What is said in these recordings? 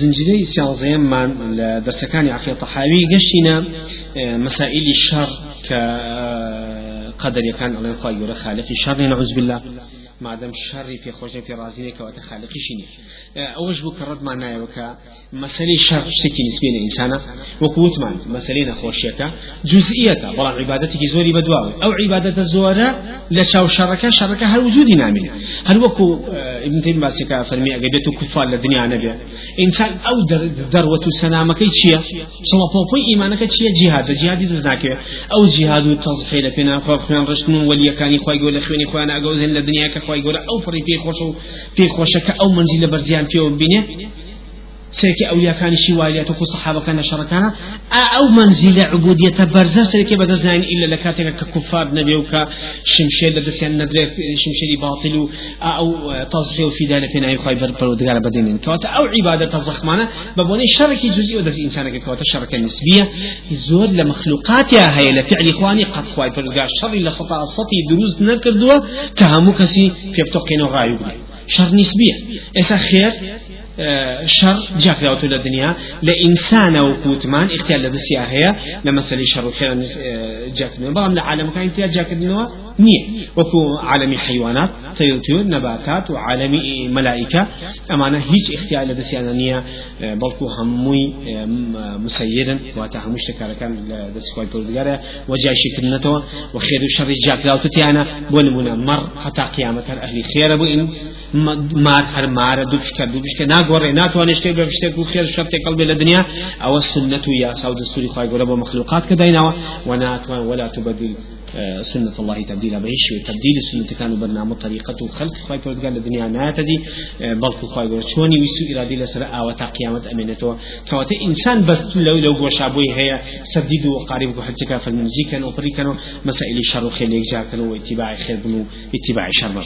زنجيري سيازيم من درسكاني عقيل طحاوي قشينا مسائل الشر كقدر يكان الله يقول خالق الشر نعوذ بالله. مادام شر في خوش في رازينه كوات خالقي شيني اوش بو كرد معنا وكا مسألة شر شتكي نسبيا الانسان وقوت مان مسألة خوشيك جزئية بلا عبادتك زوري بدواوي أو عبادة الزورة لشاو شركة شركة هل وجودي نامي هل وكو ابن تيم باسكا فرمي اجدتو كفار للدنيا نبي انسان أو در ذروة سلامك تشيا صلى فوقي ايمانك تشيا جهاد. جهاد دزناك أو جهاد التضحية فينا. خوف من رشن ولي كان خوي يقول خويني خوينا اجوزن للدنيا كخوي يقول أو فري في خوش في خوشك أو منزل برزيان فيه بنيه سيكي أولياء كان شواليات وكو صحابة كان شركانا. أو منزل عبودية برزا سيكي بدزنين إلا لكاتك ككفار نبي وكا شمشير لدسيان ندري شمشير باطل أو تصحيح في ذلك فينا يخوي برودقار بدين كواتا أو عبادة الزخمانة ببوني شركي جزئي ودز إنسانك كواتا شركة نسبية. زور لمخلوقاتها هي لفعل إخواني. قد خواي برودقار شر إلا سطع السطي دروز نكردوا. كهمو كسي كيف تقينوا غايو شر نسبية. إذا خير شر جاك تولى الدنيا. لإنسان وكوتمان اختيار لدسيا هي لمسألة شر وخير جاك بلام لعالم كان فيها جاك نية. وكو عالمي حيوانات طيور نباتات وعالمي ملائكة. أمانة هيج اختيار لدسيا نية بلكو هموي مسيرا واتا هموش تكارا كان دسكوي بردقارة وجاي شكرنته وخير وشر جاك لو تتيانا بولمنا مر حتى قيامة أهل خير بو إن مار هر مار دوبش كر دوبش كر ناگوره ناتوانش كي بفشتك وخير شرط قلبي للدنيا أو السنة يا سود السوري خواهي قرب مخلوقات كدينا وناتوان ولا تبدل. سنة الله تبديل بهش تبديل السنة كانوا برنامج طريقة خلق خواهي قال الدنيا ناتدي بل خواهي قرب شوني ويسو إرادي لسرع أو قيامة أمينته كواتا إنسان بس لو لو وشابوي هي سديد وقارب حجك فالمنزي كانوا مسائل الشر وخير يجا كانوا واتباع خير بنو اتباع شر.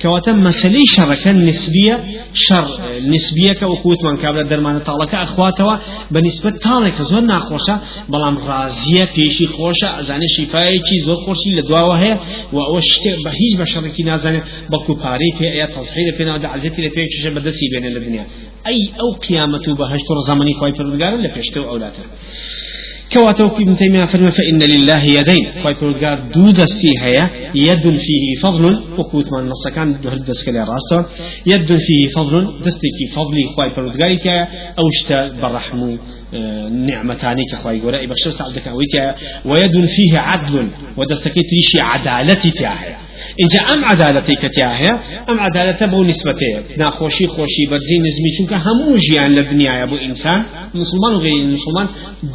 کەواتە مەسلەی شەڕەکە نسبیە شەڕ نسبیەکە وەکووتمان کابرا دەرمانە تاڵەکە ئەخواتەوە بە نسبت تاڵێکە زۆر ناخۆشە بەڵام ڕازیە پێشی خۆشە ئەزانێ شیفاەکی زۆر خۆشی لە دواوە هەیە و ئەوە شتێک بە هیچ بە شەڕێکی نازانێت بەڵکو پارەی پێ ئەیە تەڵحی لە پێناوە دەعزێتی لە پێکیشە بەدەستی بێنێ لە دنیا. ئەی ئەو قیامەت و بەهشت و ڕزامانی خۆی پردگارن لە پێشتە و ئەولاتە. كواتو ابن تيمية فرما فإن لله يدين. پرودگار دو دستي هيا يد فيه فضل. وكوت من نص كان دو هل دست كلي راسته. يد فيه فضل دستك فضلي. خواهي پرودگاري كا أوشتا برحمو. نعمتاني كخواهي قولا إبا سعدك أويك ويد فيه عدل ودستكي تريشي عدالتي تياهي إنجا أم عدالتي كتياهي أم عدالة بو نسبتي ناخوشي خوشي برزي نزمي چونك همو جيان لدنيا أبو إنسان مسلمان وغير المسلمان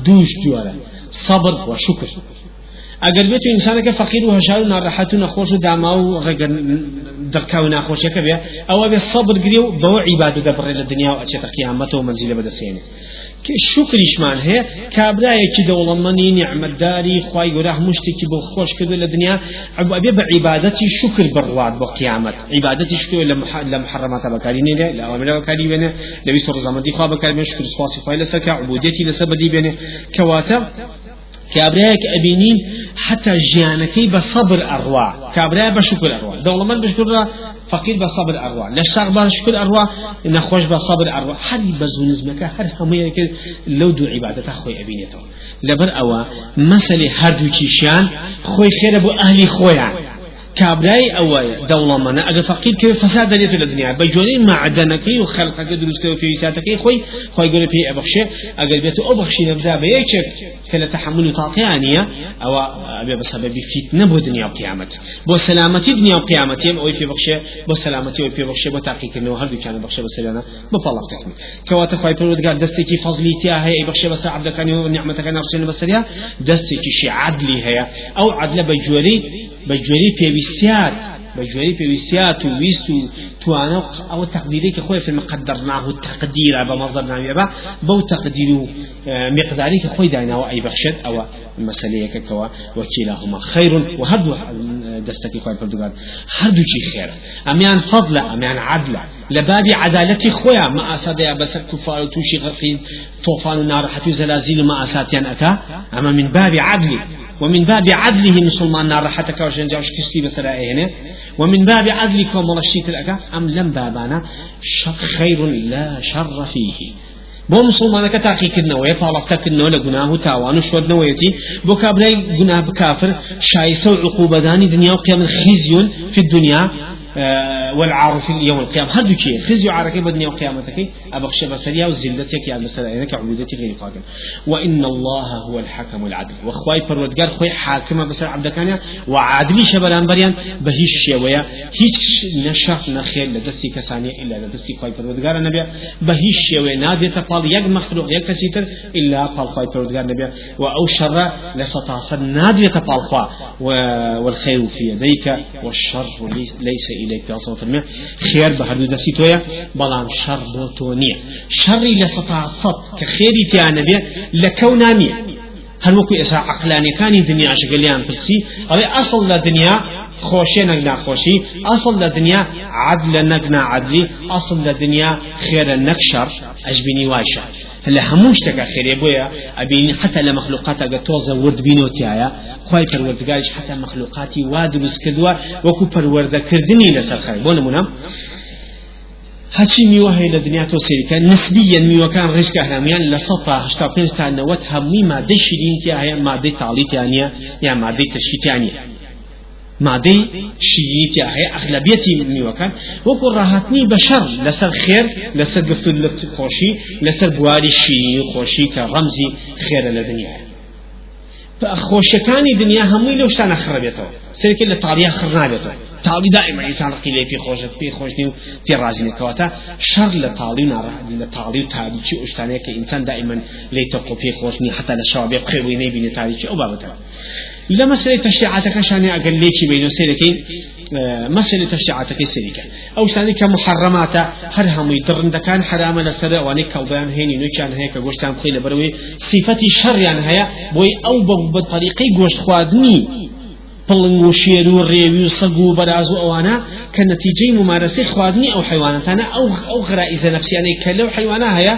دوش جوارا صبر وشكر اگر بيتو انسانك فقير وهشار ناراحت نخوش داما وغير دركا وناخوش كبير أو ابي الصبر قريو بو عبادة دبر الدنيا واشياء قيامته ومنزله بدسينه شکریش من هەیە کابرایەکی دەوڵەمەنی نیعممەداری خی گەورە هەمووشتێکی بۆ خۆش کردو لە دنیا ئەبێ بە عیبادەتی شکر بڕوات بۆ قیامەت عیبادەتی شکر لە محرماتە بەکاری نێنێ لە ئەوامرە بەکاری بێنێ لەوی ڕزامەندی خوا بەکار بێن شکر سپاسی خی لەسەرکە عبودەتی لەسەر بەدی بێنێ کەواتە كابرايك أبينين حتى جيانكي بصبر أرواح كابرايا بشكر أرواح دولة من بشكر فقير بصبر أرواح لشاق بشكر أرواح نخوش بصبر أرواح هر بزون زمك هر هميك لو دو عبادة خوي أبينيته لبر أوا مسألة هر دو كيشان خوي خير أبو أهلي خويا أو دولة منا أجر فقير كيف فساد ليت الدنيا بجونين معدنك وخلقك دروسك وفي ساتك خوي خوي يقول في أبخشة أجر بيت أبخشي نبذا بيشك كلا تحمل طاقيانية أو أبي بسبب فتنة بو دنيا وقيامة بو سلامتي دنيا وقيامة يم أو في بخشة بو سلامتي أو في بخشة بو تحقيق إنه هل كان بخشة بسلامة بفالله تكمل كواتا خوي فرود قال دستك فضليتي هي بخشة بس عبدك كان نعمتك أنا رسول بسريا دستك شي عدلي هي أو عدل بجوري بجوري في ويسيات بجوري في ويسيات ويسو توانا أو تقديري كخوي في مقدرناه التقدير بمصدر نامي با بو تقدير مقداري كخوي دانا أو اي بخشد أو مسألة كوا وكلاهما خير وهدو دستكي خوي بردقان هردو شي خير اميان فضل اميان عدل لباب عدالتي خويا ما أساد يا بس كفار توشي غرقين طوفان ونار حتى زلازل ما أساتيان أكا أما من باب عدل ومن باب عدله مسلمان نار حتى كوشن جاوش كستي بسرائه هنا ومن باب عدلكم ورشيت الأكا أم لم بابانا خير لا شر فيه. بۆ مسلمانەکە تاقیکردنەوەی پاڵەفتەکردنەوە لە گوناه و تاوان و شۆردنەوەیەتی بۆ کابرای گوناه بکافر شایسە و عقوبەدانی دنیا و قیامەت في الدنيا آه، والعار في يوم القيامة. هدو كي خزي عركي بدنيا وقيامتك أبخش بسريا وزلتك مسألة إنك عبودتك غير قادم وإن الله هو الحكم العدل. وخواي فرودقار خوي حاكمة بسر عبد كان وعادلي شبلان بريان بهيش شوية هيش نشاف نخير لدستي كسانية إلا لدستي فرودقار النبي بهيش شوية نادي تقال يق مخلوق يق كسيتر إلا قال خوي فرودقار النبي وأو شر لستعصد نادي تقال خوا. والخير في يديك والشر ليس إليك يا صوت الماء خير بهردو دسي تويا بلان شر بوتونية شر لسطع صد. كخيري تيانا بيه لكونانية هل وكو إسا عقلاني كان الدنيا عشقليان بلسي أو أصل لدنيا خوشي نقنا خوشي أصل لدنيا عدل نقنا عدلي أصل لدنيا خير نكشر أجبني وايشا هلا هموش تكا خير بويا أبين حتى لمخلوقات أجا توزا ورد بينو تيايا خواي پروردگارش حتى مخلوقاتي وادرس كدوا وكو پرورده كردني لسر خير بو نمونم هەچی میوە هەیە لە دنیا تۆ سێریکە نسبیەن میوەکان ڕێژکە هەلامیان لە سە تا هشتا پێنج تا نەوەت هەمووی مادەی شیرینتیا هەیە مادەی تاڵیتیانە یا مادەی تەشکیتیانە مادەی شیریتیا هەیە ئەغلبیەتی میوەکان وەکو ڕاهاتنی بەشەر لەسەر خێر لەسەر گفت لفت خۆشی لەسەر بواری و خۆشی کە ڕەمزی خێرە لە دنیاە خۆشەکانی دنیا هەمووی لەو شتانە خڕبێتەوە سێرکە لە تاڵیا خڕنابێتەوە تاڵی دائما ئینسان ڕقی لێ پێ خۆشت پێ خۆشنی و پێ ڕازینەکەواتە شەر لە تاڵی ناڕەحەتی لە تاڵی و تاریکی ئەو شتانەیە کە ئینسان دائما لێ تەقۆ پێ خۆشنی حتا لە شەوا بێ قێوی نەیبینێ تاریکی لما سألي تشريعاتك شاني أقل ليكي بينو سيركي مسألة تشريعاتك سيركا أو شاني كمحرمات هر هم يدرن دكان حرام لسر واني كوبان هيني نو كان هيك غوشتان خيل بروي صفتي شر يعني هيا بوي أو بطريقي غوشت خوادني پڵنگ و شێر و ڕێوی و سەگ و بەراز و ئەوانە کە نەتیجەی ممارەسەی خواردنی ئەو حیوانەتانە ئەو ئەو هەیە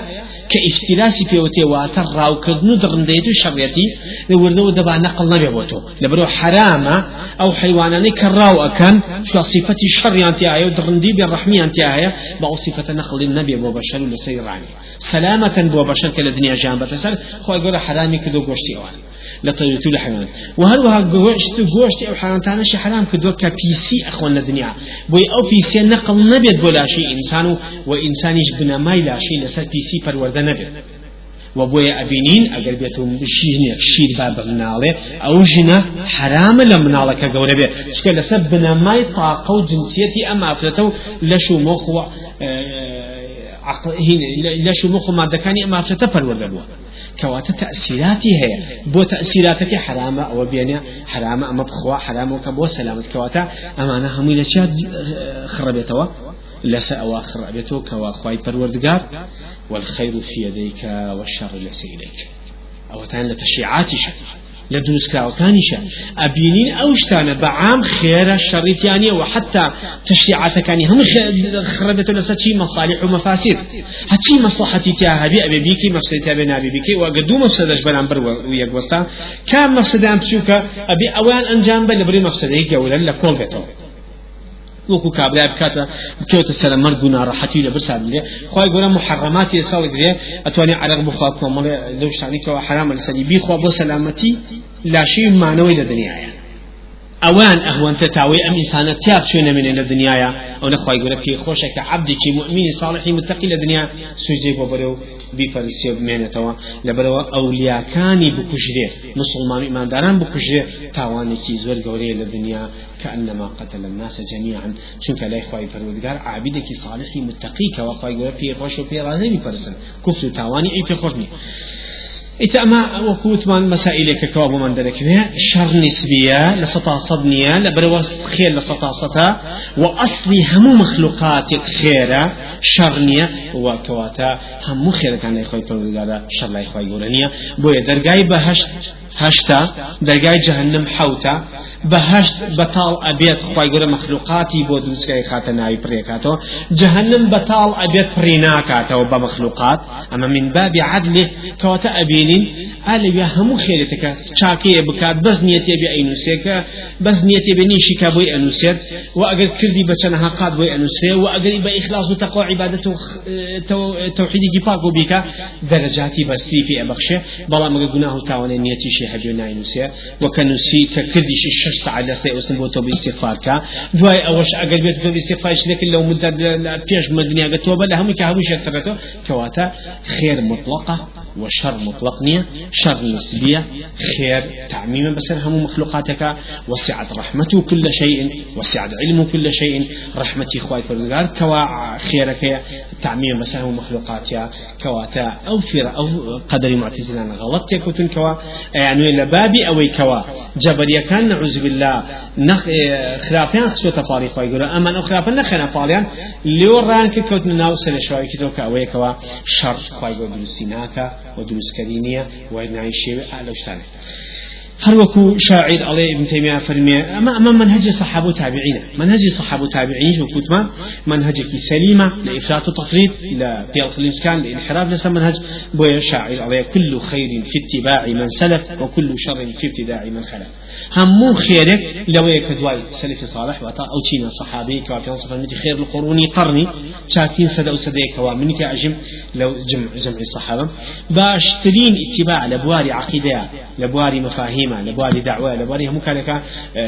کە ئیشتیلاسی پێوتێ واتە ڕاوکردن و دڕندەیت و شەڕێتی لەوردەوە دەبا نەقل نەبێ بۆ تۆ لەبەرەوە حرامە ئەو حیوانانەی کە ڕاو ئەکەن چکە صفەتی شەڕیان تایە و دڕندی بێ ڕەحمیان تایە بە ئەو صفەتە نەقلی نەبێ بۆ بەشەر و لەسەی ڕانی سلامەتەن بۆ بەشەر کە لە دنیا ژیان بەتەسەر خۆی گەورە حرامی کردو گۆشتی ئەوان لطيرتو لحيوان وهروها قوشت قوشت أو حيوانتانا شي حرام كدو كبيسي أخوان الدنيا. بوي أو بيسي نقل نبيت بولا شي انسان وإنسانيش بنا ما لا شي لسر بيسي پروردة نبيت. وبويا أبينين أجر بيتهم شيرني شير باب منالة. أو جنا حرام لمناله كجورة بيه شكل سبنا ما يطاقة وجنسيتي أما أفلتو لشو مخو عقل هنا لشو مخو ما دكاني أما أفلتو پرورده بوه كواتا تأثيراتي هي. بو تأثيراتك حرامة أو بيني حرامة أما بخوا حرامة وكبو سلامة كواتا. أما أنا همي لشيات خربيتوا لسا أو خربيتو كوا خواي پروردگار. والخير في يديك والشر ليس إليك. أو تان لتشيعاتي شكل لدروس كاوتانيشا أبينين أوشتانا بعام خير الشريتيانية وحتى تشريعات كاني هم خربت لساتي مصالح ومفاسد هاتي مصلحتي تيا هبي أبي بيكي مفسدتي أبي نابي بيكي وقدو مفسدش بلان بر ويقوستا كان مفسدان بسوكا أبي أوان أنجام بل بري مفسدي قولا لكول بيتو وكو كابلا بكاتا بكوت السلام مرق ناراحتي لبرسا بلي خواي قولا محرماتي يساوي قريه أتواني عرق بخواكم لو شعني كوا حرام لساني بي خوا بو سلامتي لا شيء معنوي للدنيا يعني اوان اهون تتاوي ام انسان تياب شو من الدنيا أو نخواي يقول في خوشك عبدك مؤمن صالح متقي للدنيا سوجي ببرو بفرسي بمينتوا لبرو اولياء كاني بكشري مسلمان ايمان داران بكشري تاواني كي زور قوري للدنيا كانما قتل الناس جميعا. شنك لا يخواي فرودگار عبدك صالح متقي كوا يقول في خوش وفي راضي بفرسن كفر تاواني اي في خوشني إتأما وكوت من مسائل كواب من ذلك شر نسبية لسطا صدنية لبروا خير لسطا سطا وأصلي هم مخلوقات خيرة شرنية وكواتا هم خيرة كان يخوي فرودگارا شر لا يخوي قولانية بويا درقاي بهشت هشتا درقاي جهنم حوتا. بەهشت بەتاڵ ئەبێت خی گەورە مەخلوقاتی بۆ دروستکای خاتە ناوی پڕێکاتەوە جەهنم بەتاڵ ئەبێت پڕێ ناکاتەوە بە مەخلوقات ئەمە من بابی عدلێ کەواتە ئەبینین ئالەویا هەموو خێرێتەکە چاکەیە بکات بەس نیەتێ بێ ئەینوسێکە بەس نیەتێ بێ نیشیکە بۆی ئەنووسێت و ئەگەر کردی بە چەنەها قات بۆی ئەنووسێ و ئەگەری بە ئیخلاص و تەقوا عیبادەت و توحیدێکی پاک و بیکە دەرەجاتی بەستی في ئەبەخشێ بەڵام ئەگە گوناه و تاوانێ نیەتیشی هەبێ ناینوسێ وەکە نووسی کە کردیشی شش ساعت لەسێ ئەوسن بۆ تۆ استغفارکە دوای ئەوەش ئەگەر بێت تۆ استغفارش نەکرد لەو مدە پێش مدنیاگە تۆ بە لە هەموو کە هەموو شەسەرەتەوە کەواتە وشر مطلق نية شر نسبية خير تعميما بسر هم مخلوقاتك وسعت رحمته كل شيء وسعت علمه كل شيء رحمتي خواي فرنقار كوا خيرك تعميما بسر هم مخلوقاتك كواتا أو فير أو قدر معتزلان غلط يكوتن كوا. يعني لبابي أو كوا. جبريا كان نعوذ بالله. نخ خرافيان خسوة طاري خواي يقول أما خرافيان نخنا طاريان لوران كوتن ناو سنة شوي كتو كأوي كوا. شر خواي يقول دروسيناكا ودروسكرينية وإنعيشي أعلى وشتانه هل وكو شاعر علي ابن تيمية فرمي أما أما منهج صحابة تابعين منهج صحابة تابعين وكتما منهجك سليمة لإفراط التفريط لا في الإسكان لإنحراف لسا منهج. بويا شاعر علي كل خير في اتباع من سلف وكل شر في ابتداع من خلف. همو خيرك لو يكدواي سلف صالح وطا أو تشينا صحابي وصف المدي خير القرون قرني شاكين سدا وسدا كوا منك أجم لو جمع جمع الصحابة باشترين اتباع لبواري عقيدة لبواري مفاهيم لبواري دعوة لبواري هم كانك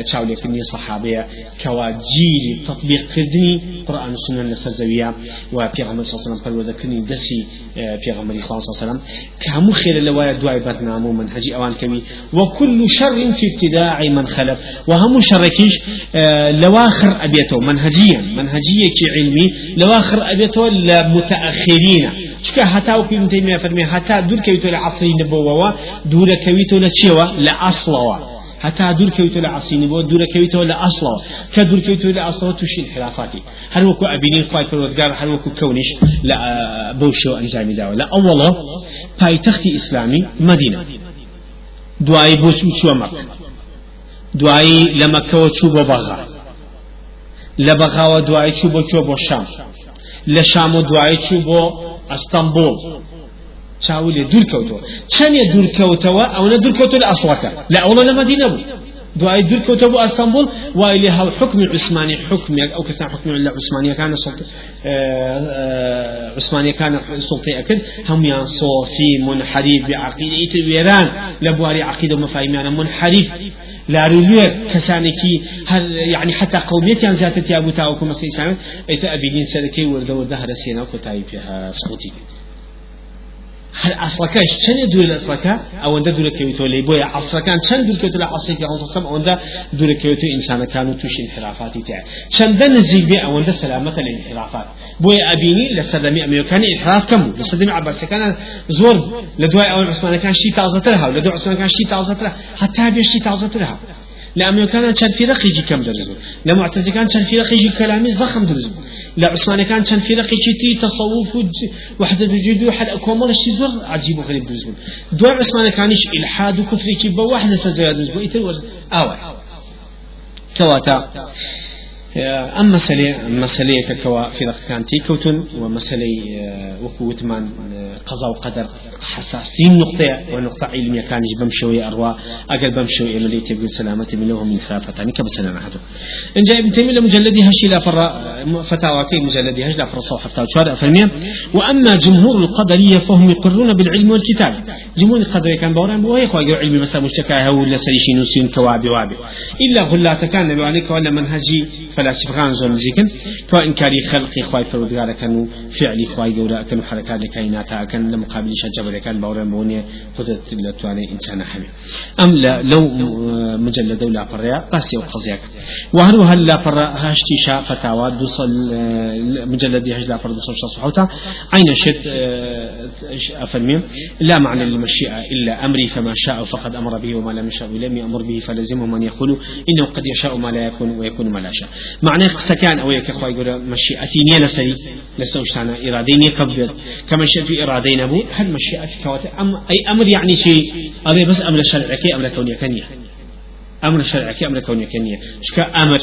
تشاولي كني صحابية كوا جيل تطبيق كردني قرآن السنة لسزوية وفي غمر صلى الله عليه وسلم وذكرني دسي في غمر صلى الله عليه وسلم. كهمو خير لوايا دواي برنامو منهجي أوان كبي وكل شر في ابتداع من خلف. وهم شركيش لواخر أبيته منهجيا منهجية علمي لواخر أبيته لمتأخرين. چکە هەتا و پێم تەیمیا فەرمی هەتا دوورکەویتۆ لە عەسری نبووەوە دوورەکەویتۆ لە چێوە لە ئەسڵەوە. هەتا دوورکەویتۆ لە عەسری بۆ دوورەکەویتەوە لە ئەسڵەوە. کە دوورکەویتۆ لە ئەسڵەوە تووشی انحرافاتی هەر وەکو ئەبینی خوای پەروەردگار هەر وەکو کەونیش لە بەو شێو ئەنجامی داوە. لە ئەوڵە پایتەختی ئیسلامی مەدینە دوایی بۆ چوە مەکە. دوایی لە مەکەوە چوو بۆ شام. ئەستەمبول چاوی لێ دوورکەوتەوە چەندێ دوورکەوتەوە ئەوە دوورکەوتە لە ئەسڵەکە. لە ئەوڵە لە مەدینە بوو. دوای دوورکەوتە بۆ ئەستەمبول وای لێ هەڵ حکمی عوسمانی حکمێک ئەو کەسان حکمی لە عوسمانیەکانە سڵ عوسمانیەکانە سڵتی ئەکرد. هەمویان سۆفی منحریف بعقیدە ئیتر وێران لە بواری عقیدە و مەفاهیمانە منحریف لارولوێر کەسانێکی هەر يعني حتى قوميتيان زیاتر یا بوو تاوەکو مەسی ئیسلام ئەیتە ئەبینین سەرەکەی وەردە وەردە هەرە سێنا و کۆتایی پێ سقوتی هل أصلكش شن دور الأصلك أو أنت دور كيوتو لي بويا أصلكان شن دور كيوتو لأصلك يا أصلا أو أنت دور كيوتو إنسان كانوا توش انحرافاتي تاع. شن ده نزيل بي أو أنت سلامة الانحرافات. بويا أبيني لسدمي أمريكان إنحراف كم لسدمي عباس كان زور. لدواء أو عثمان كان شي تعزتها ولدواء عثمان كان شي تعزتها حتى بيش شي تعزتها لأمريكان كان فرق يجي كم درزو لمعتزلة كان كان فرق يجي كلامي ضخم درزو لعثمان كان كان فرق يجي تصوف وحدة وجود وحد أكومل الشيء زور عجيب وغريب درزو دو عثمان كانش إلحاد وكفر كي بواحدة سزياد درزو إتر وز أول كواتا. أم مسألة مسألة كوا في كان تيكوتن ومسألة وكوت من قضاء وقدر حساسين نقطة ونقطة علمية كان بمشوي أروى أقل بمشوي عملية تقول سلامة منه من خلافة يعني كبسنا نحدو إن جاء ابن تيمية مجلدي هشي لا فر فتاوى كي مجلدي هش لا فر صوحة فتاوى وأما جمهور القدرية فهم يقرون بالعلم والكتاب جمهور القدرية كان بوران ويخوى علمي مثلا مشتكى ولا سريشي نسين كوابي وابي إلا غلا كان نبي عليك ولا منهجي فلاسفغان زور مزيكن كإنكاري خلقي خواي فرودگار كانوا فعلي خواي جورا كانوا حركات الكائنات كان لمقابل شجبر بوران بوني قدرة لتواني إنسان حمي أم لا لو مجلد ولا فريا بس يو قضيك وهل هل لا فرا هاشتي شا فتاوى دوصل مجلد يهج لا فرا دوصل صحوتا. أين شت أفرمي. لا معنى للمشيئة إلا أمري فما شاء فقد أمر به وما لم يشاء لم يأمر به فلزمه من يقول إنه قد يشاء ما لا يكون ويكون ما لا يشاء. معنى سكان أو يك أخوي يقول مشيئتي نيا لسري لسوش أنا إرادين كبر كما شاء في إرادين أبو هل مشيئتي كوات أم أي أمر يعني شيء؟ أبي بس أمر شرعك أمر كوني كنيا أمر شرعي أمر كوني كنية. شكا أمر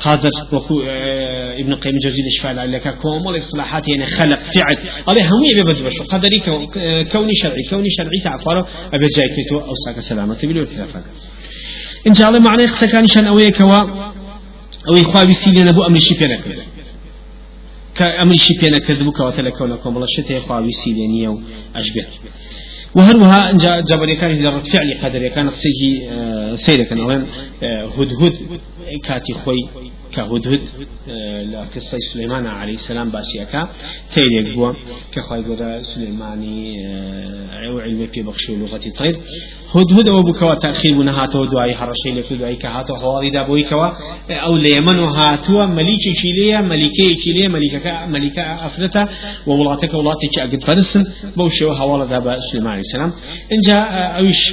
قادر وكو آه ابن قيم الجوزي الشفاء لك كومل إصلاحات يعني خلق فعل. عليه هم يبي بس قدري كوني شرعي. كوني شرعي تعفره أبي جاي كتو أو ساك سلامة بلو الخلافات إن شاء الله معناه خسكان شان أوي كوا. أوي خوابي سيلنا بو أمر شي بينك كأمر شي بينك كذبك وتلكونكم الله شتى خوابي سيلني أو أشبه. وهروها جبل كان درت فعلي قدر كان قصيه آه، هدهد كاتي خوي كهدهد آه، لقصة سليمان عليه السلام باسيكا تيريك بوا كخوي قد سليماني أو علمي في بخشي لغة طير هدهد أو بكوا تأخير من هاتو دعاي حرشي لك دعاي كهاتو حواري دابوي كوا أو ليمن وهاتوا مليك شيليا ملكي شيليا ملكة ملكة أفرتا وولاتك ولاتك أقد فرسن بوشي وحوالا دابا سليمان عليه السلام إن جاء أوش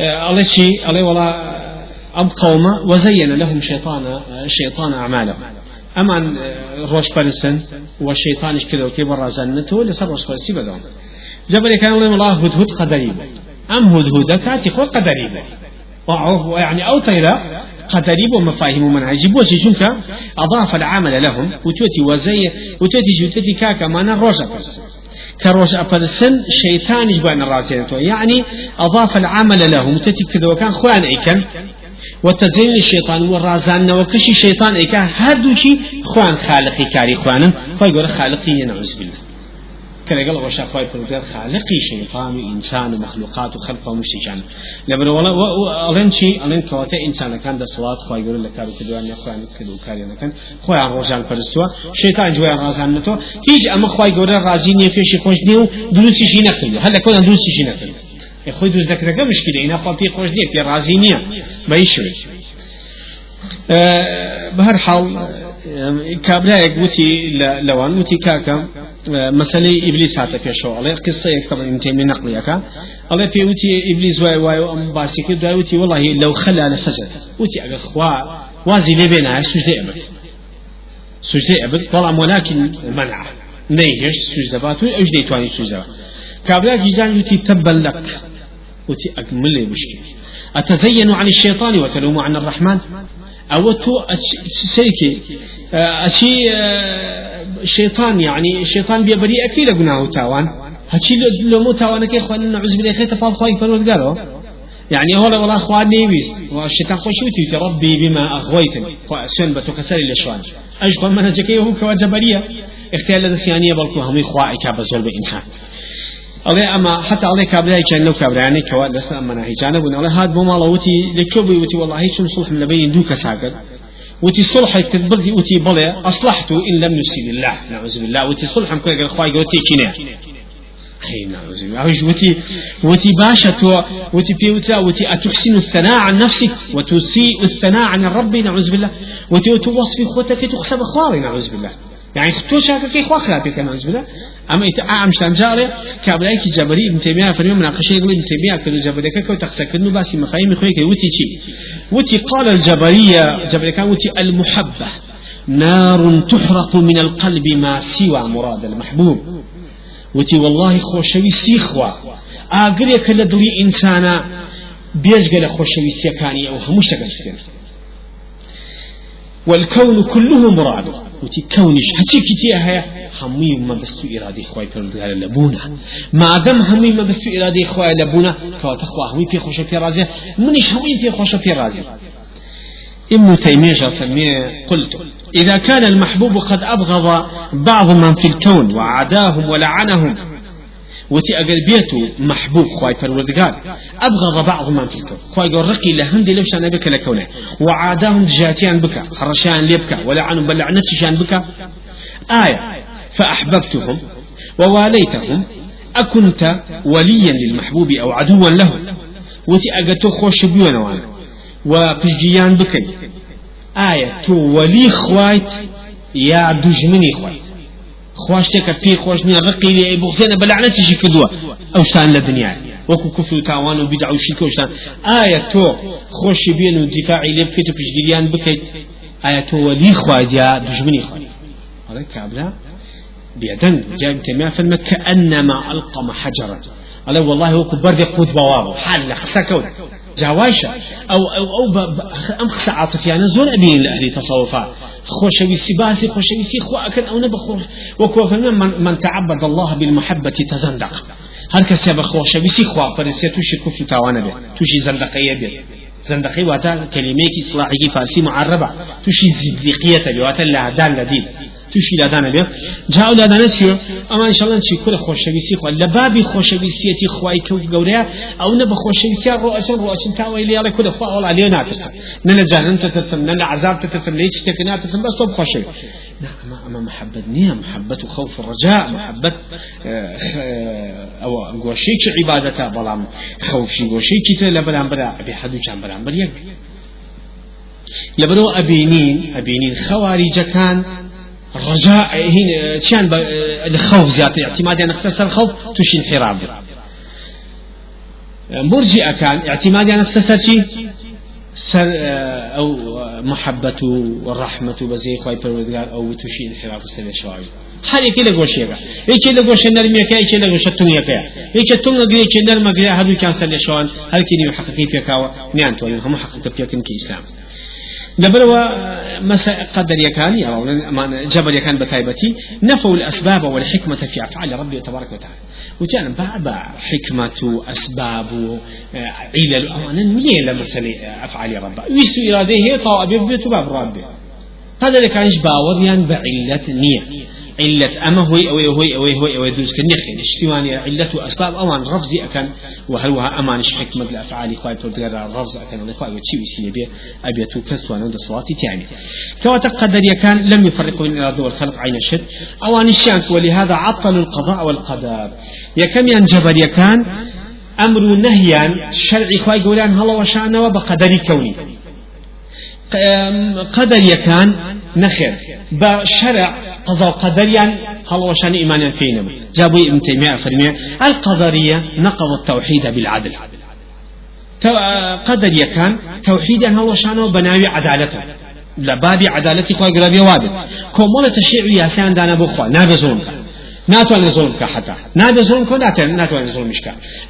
الله شيء الله ولا أم قوم وزين لهم شيطان شيطان أعمالهم. أما روش برسن والشيطان كذا وكيف رازنته لسر روش برسي بدون جبل كان الله هدهد قدريب أم هدهد كاتي خو قدريب يعني أو طيرا قدريب ومفاهيم ومنهج بوشي شنك أضاف العمل لهم. وتوتي وزي وتوتي جوتتي كاكا ما روشا برسن كروش أبرسن شيطان يجبان الراتين. يعني أضاف العمل له متتي كذا وكان خوان إيكن وتزين الشيطان والرازان وكشي شيطان إيكا هردوشي خوان خالقي كاري خوان خوي خالقي نعوذ بالله كلا قال وشا خوي بروتير خالقي شيطان وإنسان ومخلوقات وخلق ومشتجان لبر ولا ألين شيء ألين كواتا إنسان كان ده صلاة خوي يقول لك كارو كدوان يا خوي كدو كاري أنا كان خوي عن رجال فرستوا شيطان جوا رازان نتو. هيج أما خوي يقول رازين يفيش خوش نيو دروسي شي نقل هلا كنا دروسي شي نقل مشكلة إنا خوي في خوش نيو في رازينية ما يشوي. أه بهر حال كابلايك وتي لوان وتي كاكا مسألة إبليس هاتا في شو. عليه قصة يكتب من تيمي نقليك الله في وتي إبليس واي واي أم باسك دا وتي والله لو خلى على سجد. وتي أجا خوا وازي لبنا سجدة أبد. سجدة أبد طبعا ولكن منع. نيهش سجدة باتو أجدي تواني سجدة. كابلا جيزان وتي تبا لك وتي أكمل مشكلة أتزين عن الشيطان وتلوم عن الرحمن؟ أو تو سيكي. أشي شيطان يعني شيطان بيبري أكيد قناه تاوان. هشي لو مو تاوان كي خوان نعوذ بالله خير تفاض خواي فرود قالوا يعني هو والله اخوان نيويس. والشيطان خوشوتي ربي بما أغويتني. فاسن بتكسر الاشوان اجب من هجكي هو كواجبريه اختيار لدسيانيه بلكو هم اخوائي كابزول بإنسان. أما حتى الله كابلا كان لو كابلا يعني كوا لسنا أما نهي جانب الله هاد بما الله وتي لكوبي وتي والله هيك صلح من بين دوك ساكت وتي صلح تبردي وتي بلا أصلحت إن لم نسيب الله. نعوذ بالله. وتي صلح مكوي قال خواي قوتي كنا خي نعوذ بالله. وتي وتي باشا تو وتي بيوتا وتي أتحسن الثناء عن نفسك وتسيء الثناء عن الرب نعوذ بالله. وتي توصفي خوتك تخسب خواري نعوذ بالله. يعني تو شاكا كي خوا خلافي كان عز بالله أما إتعام شان جاري كابلاي كي جبري ابن تيمية فريم مناقشة يقول ابن تيمية كل جبري كو تقسكنو باسي مفاهيم خويك وتي شي وتي قال الجبرية جبري وتي المحبة. نار تحرق من القلب ما سوى مراد المحبوب. وتي والله خوشوي سيخوا آقريك لدلي إنسانا بيجغل خوشوي سيكاني أو هموش تقسكن والكون كله مراد. وتي كونش هتي كتير هيا. همي ما بس إرادة خواي پروردگار لبونا. ما دام همي ما بس إرادة خواي لبونا. كوات خوا همي في خوش في رازي منش همي في خوش في رازي ابن تيمية فرمي قلت إذا كان المحبوب قد أبغض بعض من في الكون وعداهم ولعنهم وتي أقل بيتو محبوب خواي پروردگار أبغض بعض من في الكون خواي قول رقي لهندي لو شان بك لكونه وعاداهم جاتيان بك حرشان ليبك ولعنهم بلعنتشان بك آية فأحببتهم وواليتهم أكنت وليا للمحبوب أو عدوا له وتي أقتو خوش بيونا وأنا وبجيان بكي آية تو ولي خوايت يا دجمني خوايت خوش تك في خوش نيا رقي لي بغزنا بلعنتي شي كدوا أو شان لدنيا وكو كفر تاوان وبدع وشرك وشان آية تو خوش بين ودفاعي لي بكيت بجديان بكيت آية تو ولي خواجا دجمني خواج هذا كابلا بيدن جاب تيمية فلما كأنما ألقم حجرا قال والله هو كبر قد بوابه حال خسكوت جاوایشە. ئەو ئەو ئەو ئەم قسە عاطفیانە زۆر ئەبین لە ئەهلی تەسەوفا. خۆشەویستی باسی خۆشەویستی خۆ ئەکەن ئەو نەبخۆش. وەکوفەرمە من تعبد الله بالمحبة تزندق. هەر کەسێ بە خۆشەویستی خواپەرسێ تووشی کوفر تاوانە بێت. تووشی زەندەقەیە بێت. زندقي واتا كلميك إصلاحي فارسي معربة تشي زندقية واتا لعدان لدين توشي لادانا بيا جاء لادانا تيو اما ان شاء الله نشي كل خوشويسي خو لبابي خوشويسيتي خواي كو غوريا أو نبا خوشويسي رؤسا رؤسا تاوي لي على كل خوا ولا علينا تسم نلا جهنم تتسم نلا عذاب تتسم ليش تكنا تتسم بس طب خوشوي نعم اما محبة نية محبة خوف الرجاء محبة أو غوشيك عبادته بلام خوف شي غوشيك لبلان برا ابي حدو كان بلان بريا لبرو أبينين أبينين خوارج كان رجاء هنا كان الخوف زيادة اعتماد يعني اختصر الخوف توشي انحرام مرجئة كان اعتماد يعني اختصر شيء سر أو محبة والرحمة بزي خواي پروردگار أو توشي انحراف سر شوائي هر یکی لگوشیگا یکی لگوش نرمی که یکی لگوش تونگی که یکی تونگ گری یکی نرم گری هر دو کان سر شوان هر کی نیو حقیقی پیکاو نیان تو هم حقیقت پیکن کی إسلام. لبروا مسا قدر يكان أو جبل يكان بتايبتي نفوا الأسباب والحكمة في أفعال ربي تبارك وتعالى. وكان بابا حكمة أسباب علل أمانا نية لمسألة أفعال ربي ويسو إرادة هي طواب بيت باب ربي. هذا كانش باور بعلة نية. علة أما هو أو هو أو هو أو يدرس كنيخ اشتواني علة أسباب أمان رفزي أكن وهل هو أمانش حكمة الأفعال خواي تقدر رفز أكن ولا خواي وشي وشي بيه أبي توكس وأنا صلاة تاني كما تقدر يكان لم يفرق بين الإرادة والخلق عين الشد أوان الشانك ولهذا عطلوا القضاء والقدر. يكم ينجبر يكان أمر نهيا شرعي خواي قولان هلا وشأنه وبقدر كوني قدر يكان نخير بشرع قضاء قدريا هل وشان إيمانا فينا؟ جابوا ابن تيمية فرمي القدرية نقض التوحيد بالعدل. قدر يكان توحيدا هل وشانه بناوي عدالته. لبابي عدالتي خواه قرابي وابد كومولة تشيع ياسان دانا بخوا نابي ظلمك ناتوان ظلم كا حتى نابي ظلم كو ناتوان ناتوان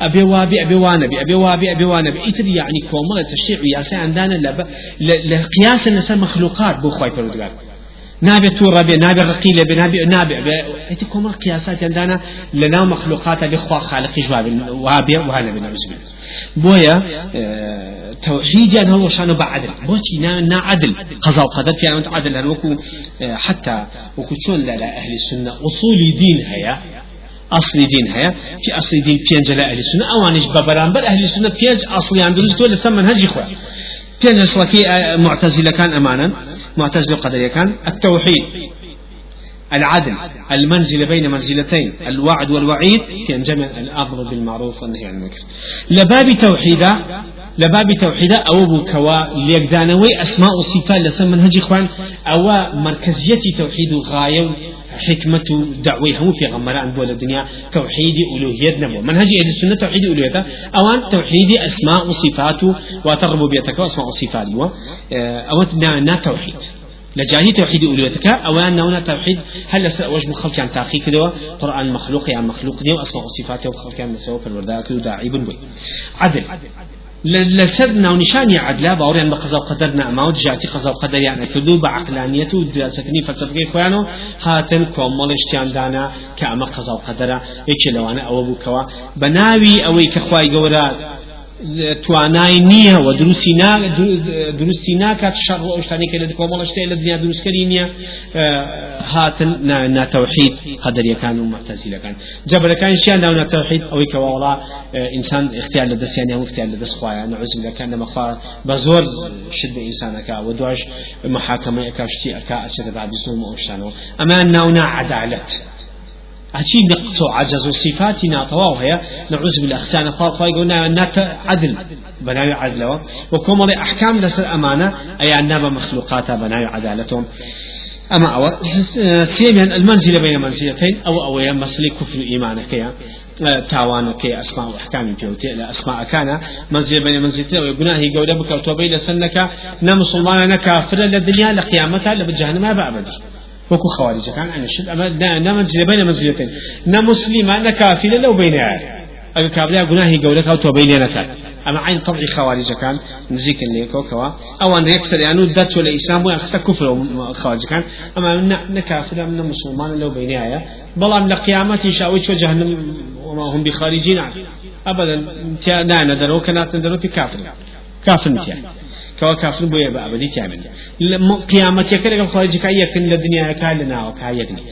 أبي وابي أبي وانبي أبي وابي أبي وانبي. إتر يعني كومولة تشيع ياسان دانا لقياس الناس مخلوقات بخواي فرودقار نابي تورا بي نابي رقيلة بي نابي نابي ايتي كوم القياسات عندنا؟ لنا مخلوقات بخوا خالق جواب وابي وهذا بنا بالله بويا آه توحيد يعني هو شأنه بعدل بوتي نا, نا عدل. قضاء وقدر في أنت عدل. وكو آه حتى وكو شون لا أهل السنة أصول دين هيا. أصل دين هيا. في أصل دين بينج لا أهل السنة. أوانش ببرامبر أهل السنة بينج أصل عند رزق ولا سمن هجي خوا بينج سواكي معتزلة كان أمانا. معتزلة قدرية كان التوحيد العدل المنزلة بين منزلتين الوعد والوعيد في جمع الأمر بالمعروف والنهي عن المنكر. لباب توحيدا لباب توحيدا أو بكوا ليقدانوي أسماء وصفات لسم منهج إخوان أو مركزية توحيد غاية حكمة دعوة هم في غمران بول الدنيا توحيد ألوهية نبو منهج أهل السنة توحيد ألوهية أوان توحيد أسماء وصفات وتربو بيتك وأسماء وصفات أو نا توحيد لجاني توحيد ألوهيتك أو أن توحيد هل وجه خلق عن تأخير كده قرآن مخلوق يعني مخلوق دي وأسماء وصفاته وخلق عن مسوى فالورداء داعي بن عدل. لەسەر ناونیشانی عدلا باوریان بە قەزاو قەدەر ناماوت جاتی قەزاو قەدەریان ئەکردو بە عقلانیەت و دراسەکردنی فەلسەفەکەی خۆیانەوە هاتن کۆمەڵیشتیان دانا کە ئەمە قەزاو قەدەرە یەکێ لەوانە ئەوە بووکەوە. بە ناوی ئەوەی کە خوای گەورە توانای نییە و دروستی دروستی ناکات شەڕ ئەو شتانی کە لە کۆمەڵەشتەیە لە دنیا دروستکەری نییە هاتن ناتەوحید قەدەریەکان و مەتەزیلەکان جەبرەکانیان ناو ناتەوحید ئەوەی کە وڵا ئینسان اختیار لە دەستیان و اختیار لە دەست خوایە نعوزلەکان لەمەخوا بە زۆر شت بە ئینسانەکە و محاکمە ئەکا شتی ئەکا ئەچێتە بابیسۆم ئەو شتانەوە ئەمان ناونا عدالت. أتي نقص وعجز وصفات ناطوا وهي نعوذ بالأخسان خال خواي قلنا نات عدل. بناي عدله وكم أحكام لسر أمانة أي أنما مخلوقات بناي عدالتهم. أما أو ثانيا المنزلة بين منزلتين أو أو مسألة كفر إيمانك يا تاوانك أسماء وأحكام بيوتي لا أسماء كان منزلة بين منزلتين ويقناهي قولة بك وتوبي لسنك نمسلمان كافر للدنيا لقيامتها لبجهنم ما بأبدي وكو خوارج كان عن الشد أما نمنزل بين منزلتين نمسلم نكافل لو بين عار أبي كابلا قناهي قولك أو توبين نكال أما عين طبعي خوارج كان نزيك اللي كوكوا. أو أن يكسر يعني درت ولا إسلام ويخسر كفر خوارج كان أما نكافر من مسلمان لو بيني بلا من قيامتي شاويش وجهنم وما هم بخارجين. عنه أبدا نا ندرو كانت ندرو في كافر. كافر متيا كوا كافر بويا بأبدي تعمل قيامتك كذا خارج كأيك الدنيا كالنا وكأيكني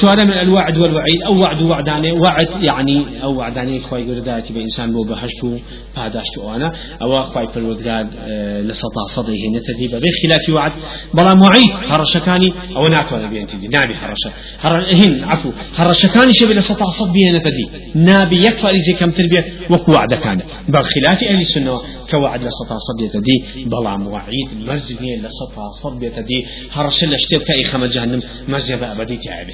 شوارع من الوعد والوعيد أو وعد وعداني وعد يعني أو وعداني خوي يقول ذاتي بإنسان بو بحشتو باداشتو أنا أو خوي بالودقاد لسطا صديه نتذيب بخلاف وعد. بلا معيد هرشكاني أو ناتو نبي أنت دي نابي هرشة هر هن عفو هرشكاني شبه لسطا صد نتذي نابي يكفى إذا كم تربية وكو وعد كان بخلاف أهل السنة كوعد لسطا صد يتدي بلا معيد مرزبية لسطا صد يتدي هرش لشتيت كأي خمس جهنم مرزبة أبدي تعبه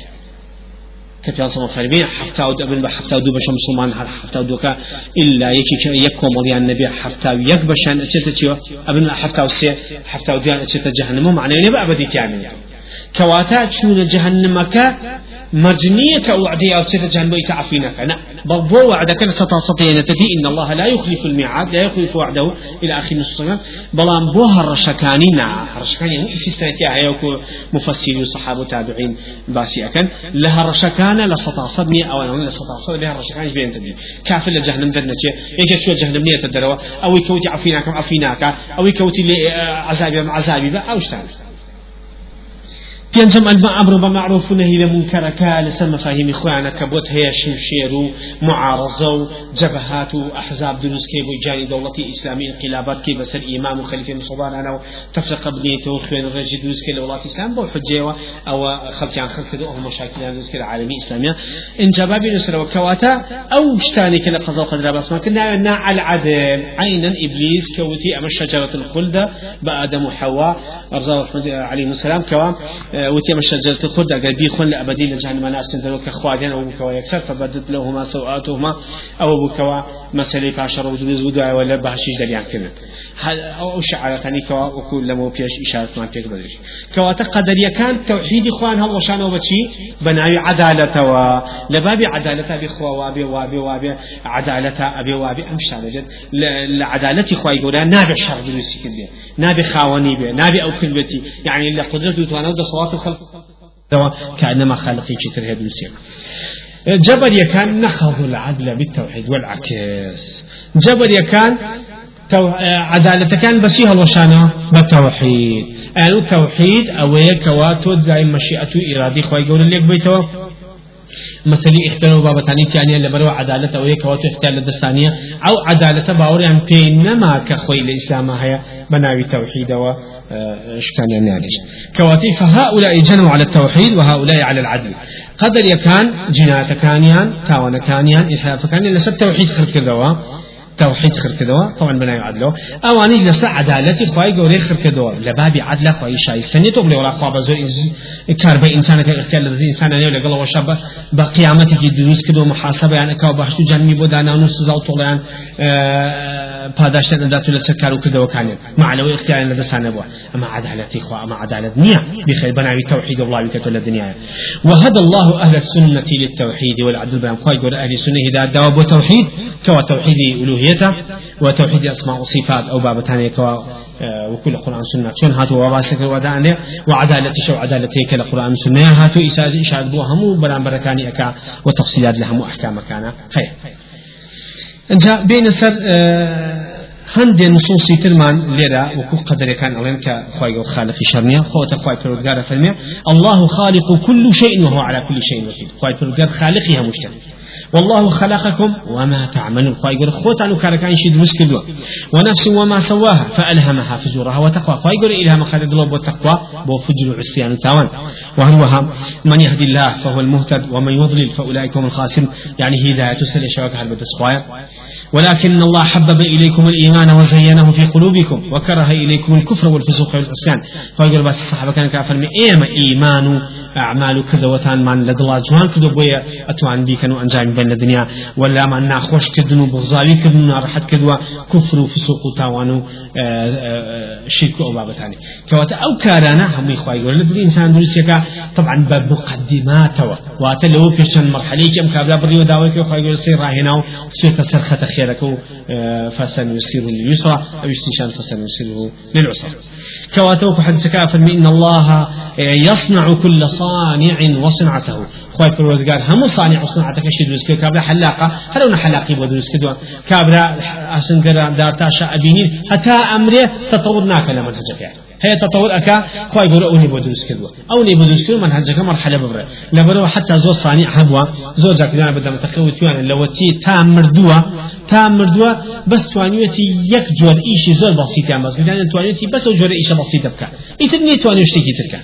كفي صلى فرمي حتى ود ابن بحتى ودو بشم مسلمان حتى ودوكا إلا يكي يكو مضيان النبي حتى يك بشان أشتا تيو أبن حتى وسي حتى وديان أشتا جهنم معنى يبقى أبدي تعمل كواتا شون جهنمك مجنية وعدي أو ستة جهنم عفينك أنا بل وعدك ستا إن الله لا يخلف الميعاد لا يخلف وعده إلى آخر نص بلان بوها الرشكاني نع الرشكاني يعني استثناء هيوكو مفسرين الصحابة تابعين باسي أكن لها الرشكانة لسطا صدني أو أنا لسطا صدني لها الرشكاني بين تدي كافر لجهنم ذنك يجي شو جهنم نية تدروا أو يكوتي عفيناك عفيناك. أو يكوتي عذابي عذابي. أو اشتغل پێنجم ئەمر بمعروف نهي لمنكرك لسم مفاهيم إخوانا كبوت هي شمشير معارضة جبهات أحزاب دروس كي جاني دولة إسلامية انقلابات كي بسر إمام وخليفة مصدان أنا تفرق بنيته وخوين الرجي دروس كي لولاة إسلام بو حجة أو خلق عن خلق دو مشاكل دروس كي العالمي إسلامية. إن جباب نسر وكواتا أو شتاني كلا قضاء قدر بس ما كنا نع العدل عينا إبليس كوتي أما شجرة الخلد بآدم وحواء أرزاق عليه السلام كوا وتيما شجرة الخلد أقل بيخون لأبدي لجهنم أنا أستنزلوا كخوادين أو بكوا يكسر فبدت لهما سوآتهما أو بكوا مسألة عشر ودرز ودعاء ولا بهشيش دليان كنا أو شعارتني كوا وكل لما بيش إشارة ما بيك بدرش. كوا تقدر يكان توحيد إخوان هل وشان وبشي بناوي عدالة و لبابي عدالة بخوا وابي وابي وابي عدالة أبي وابي أمشى لجد لعدالة إخوة يقول نابي الشر دروسي كده نابي خاوني به نابي أو كلبتي يعني اللي قدرته توانا صوات الخلق كأنما خالقي شتر السيم جبر يكان نخض العدل بالتوحيد والعكس. جبر يكان تو... عدالة كان بسيها الوشانة بالتوحيد. أنا التوحيد أو يكواتو زي مشيئة إرادي خواهي يقول لك بيتو. مسألة اختلاف بابتاني تانية لبرو عدالة أو يكواتو اختيار لدستانية أو عدالة باوري عن بينما كخوي الإسلام هي بناوي توحيد و إشكال نالج كواتي فهؤلاء جنوا على التوحيد وهؤلاء على العدل قدر يكان جنات كانيان تاون كانيان إلحاف كان لسب توحيد خلق كذوا توحيد خير كدوا؟ طبعا بنا يعدلوا أو اني لسا عدالتي خواي غوري خير كدوا. لباب عدل خواي شاي. سنيتو بلي ولا خواب زور كار بي انسان كاختيار لذي انسان اني ولا قالوا وشاب بقيامتي دروس كدوا محاسبه يعني كاو بحث جنمي بودانا نص زاو طولان پاداشتن داتو لسر كارو كدوا كان مع لو اختيار لدسان ابوا اما عدالتي خوا اما عدالة نية بخير بناوي توحيد الله بكتو الدنيا وهدى الله أهل السنة للتوحيد والعدل بين خواي غور أهل السنة هداية دواب وتوحيد كوا توحيد الوهيته وتوحيد اسماء وصفات أو باب ثاني كوا وكل قرآن سنة. شون هاتوا وباسك ودانه وعدالة شو عدالتي كلا قرآن سنة. هاتوا إشاد بو همو بران بركاني أكا وتفصيلات لهم أحكام كان خير انت بين سر هەندێ نصوصی ترمان لێرە وەکو قدرەکان ئەڵێن کە خی گەوت خالقی شەرنیە خۆتە خی پرودگارە فەرمێ الله خالق كل شيء وهو على كل شيء وكيل. خی پرودگار خالقی هەموو والله خلقكم وما تعملون. خواهي يقول خوت عنو كان شي دروس كدوا ونفس وما سواها فألهمها فجورها وتقوى. خواهي يقول إلهام خالد الله بالتقوى بو فجر عصيان تاوان. وهروها من يهدي الله فهو المهتد ومن يضلل فأولئك هم الخاسرون. يعني هداية سل شوك هل بدس ولكن الله حبب إليكم الإيمان وزينه في قلوبكم وكره إليكم الكفر والفسوق والعصيان. فيقول بس الصحابة كان كافر من إيما إيمان أعمال كذا وتان من لدلا جوان كذا بويا أتوان بيكن وأنجام بين الدنيا. ولا ما ناخوش كدنو بغزاوي كدنو راحت كدوا كفر وفسوق وتاوانو شرك أو بابتاني كواتا أو كارانا هم يخواي يقول لبري إنسان درسيكا طبعا بمقدمات واتا لو كشن مرحلة كم كابلا بريو داوي كي خواي يقول سير راهنا سير سرخة خيرك فسنيسر اليسرى أو استنشان فسنيسره للعسرى. كواتوك حدثك فرمي إن الله يصنع كل صانع وصنعته. خواهي پروردگار همو صانع وصنعتك شي دروس كابرا حلاقة هلونا حلاقي بدروس كدو كابرا أحسن كرا دارتا شاء أبينين حتى أمره تطور ناكا منهجك يعني. هي تطور أكا خواهي قولوا أوني بدروس كدوا أوني بدروس كدوا منهجك مرحلة ببرا لبرو حتى زور صانع هبوا زور جاك دانا بدأ متخوت لو تي تام مردوا تام مردوا بس توانيوتي يك جور إيشي زور بسيط يعني بس كدان توانيوتي بس جور إيشي بسيط بكا. إتبني توانيوشتكي تركا.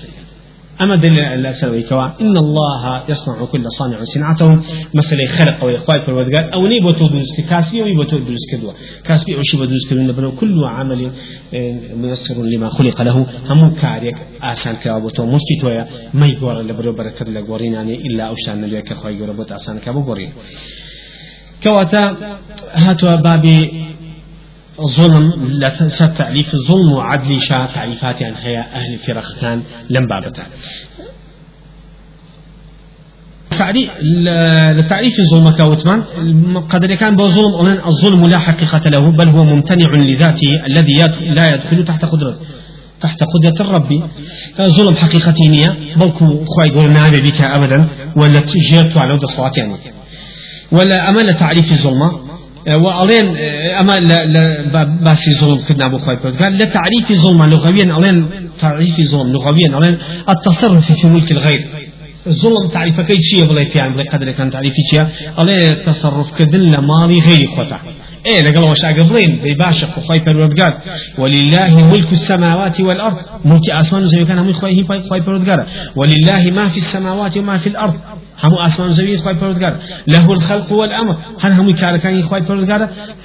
أما دليل الأسر كوا إن الله يصنع كل صانع صنعته مثل خلق وإخوائي بالودقات أو نيبو تودوز كاسبي أو يبو تودوز كدوا كاسبي أو شي بدوز كدوا نبنو كل عمل ميسر لما خلق له. هم كاريك آسان كابوتو مشتي تويا ما يقور لبرو بركة لقورين يعني إلا أوشان نبيا كخوائي قربوت آسان كابو قورين كواتا هاتوا بابي ظلم لا تنسى تعريف الظلم وعدل شاء تعريفات عن هي أهل الفرق كان لم بابتان لتعريف الظلم كوتمان قدر كان بظلم الظلم لا حقيقة له بل هو ممتنع لذاته الذي لا يدخل تحت قدرته تحت قدرة الرب. ظلم حقيقة نية بلكو خواي قول بك أبدا ولا تجيرت على الصلاة يعني. ولا أمل تعريف الظلمة. وألين أما لا لا باسي ظلم كنا أبو خواي قال لا تعريف ظلم لغويا ألين تعريف ظلم لغويا ألين التصرف في ملك الغير الظلم تعريف كي شيء بلا يعني بلا قدر كان تعريف شيء ألين التصرف كدل لمالي غير خطأ إيه لقال وش أقبلين بباشا خواي پروردگار ولله ملك السماوات والأرض. ملك أسمان زي كان خواي خواي پروردگار ولله ما في السماوات وما في الأرض. هم أسمان زوي خواي پروردگار له الخلق والأمر هل هم كاركان خواي پروردگار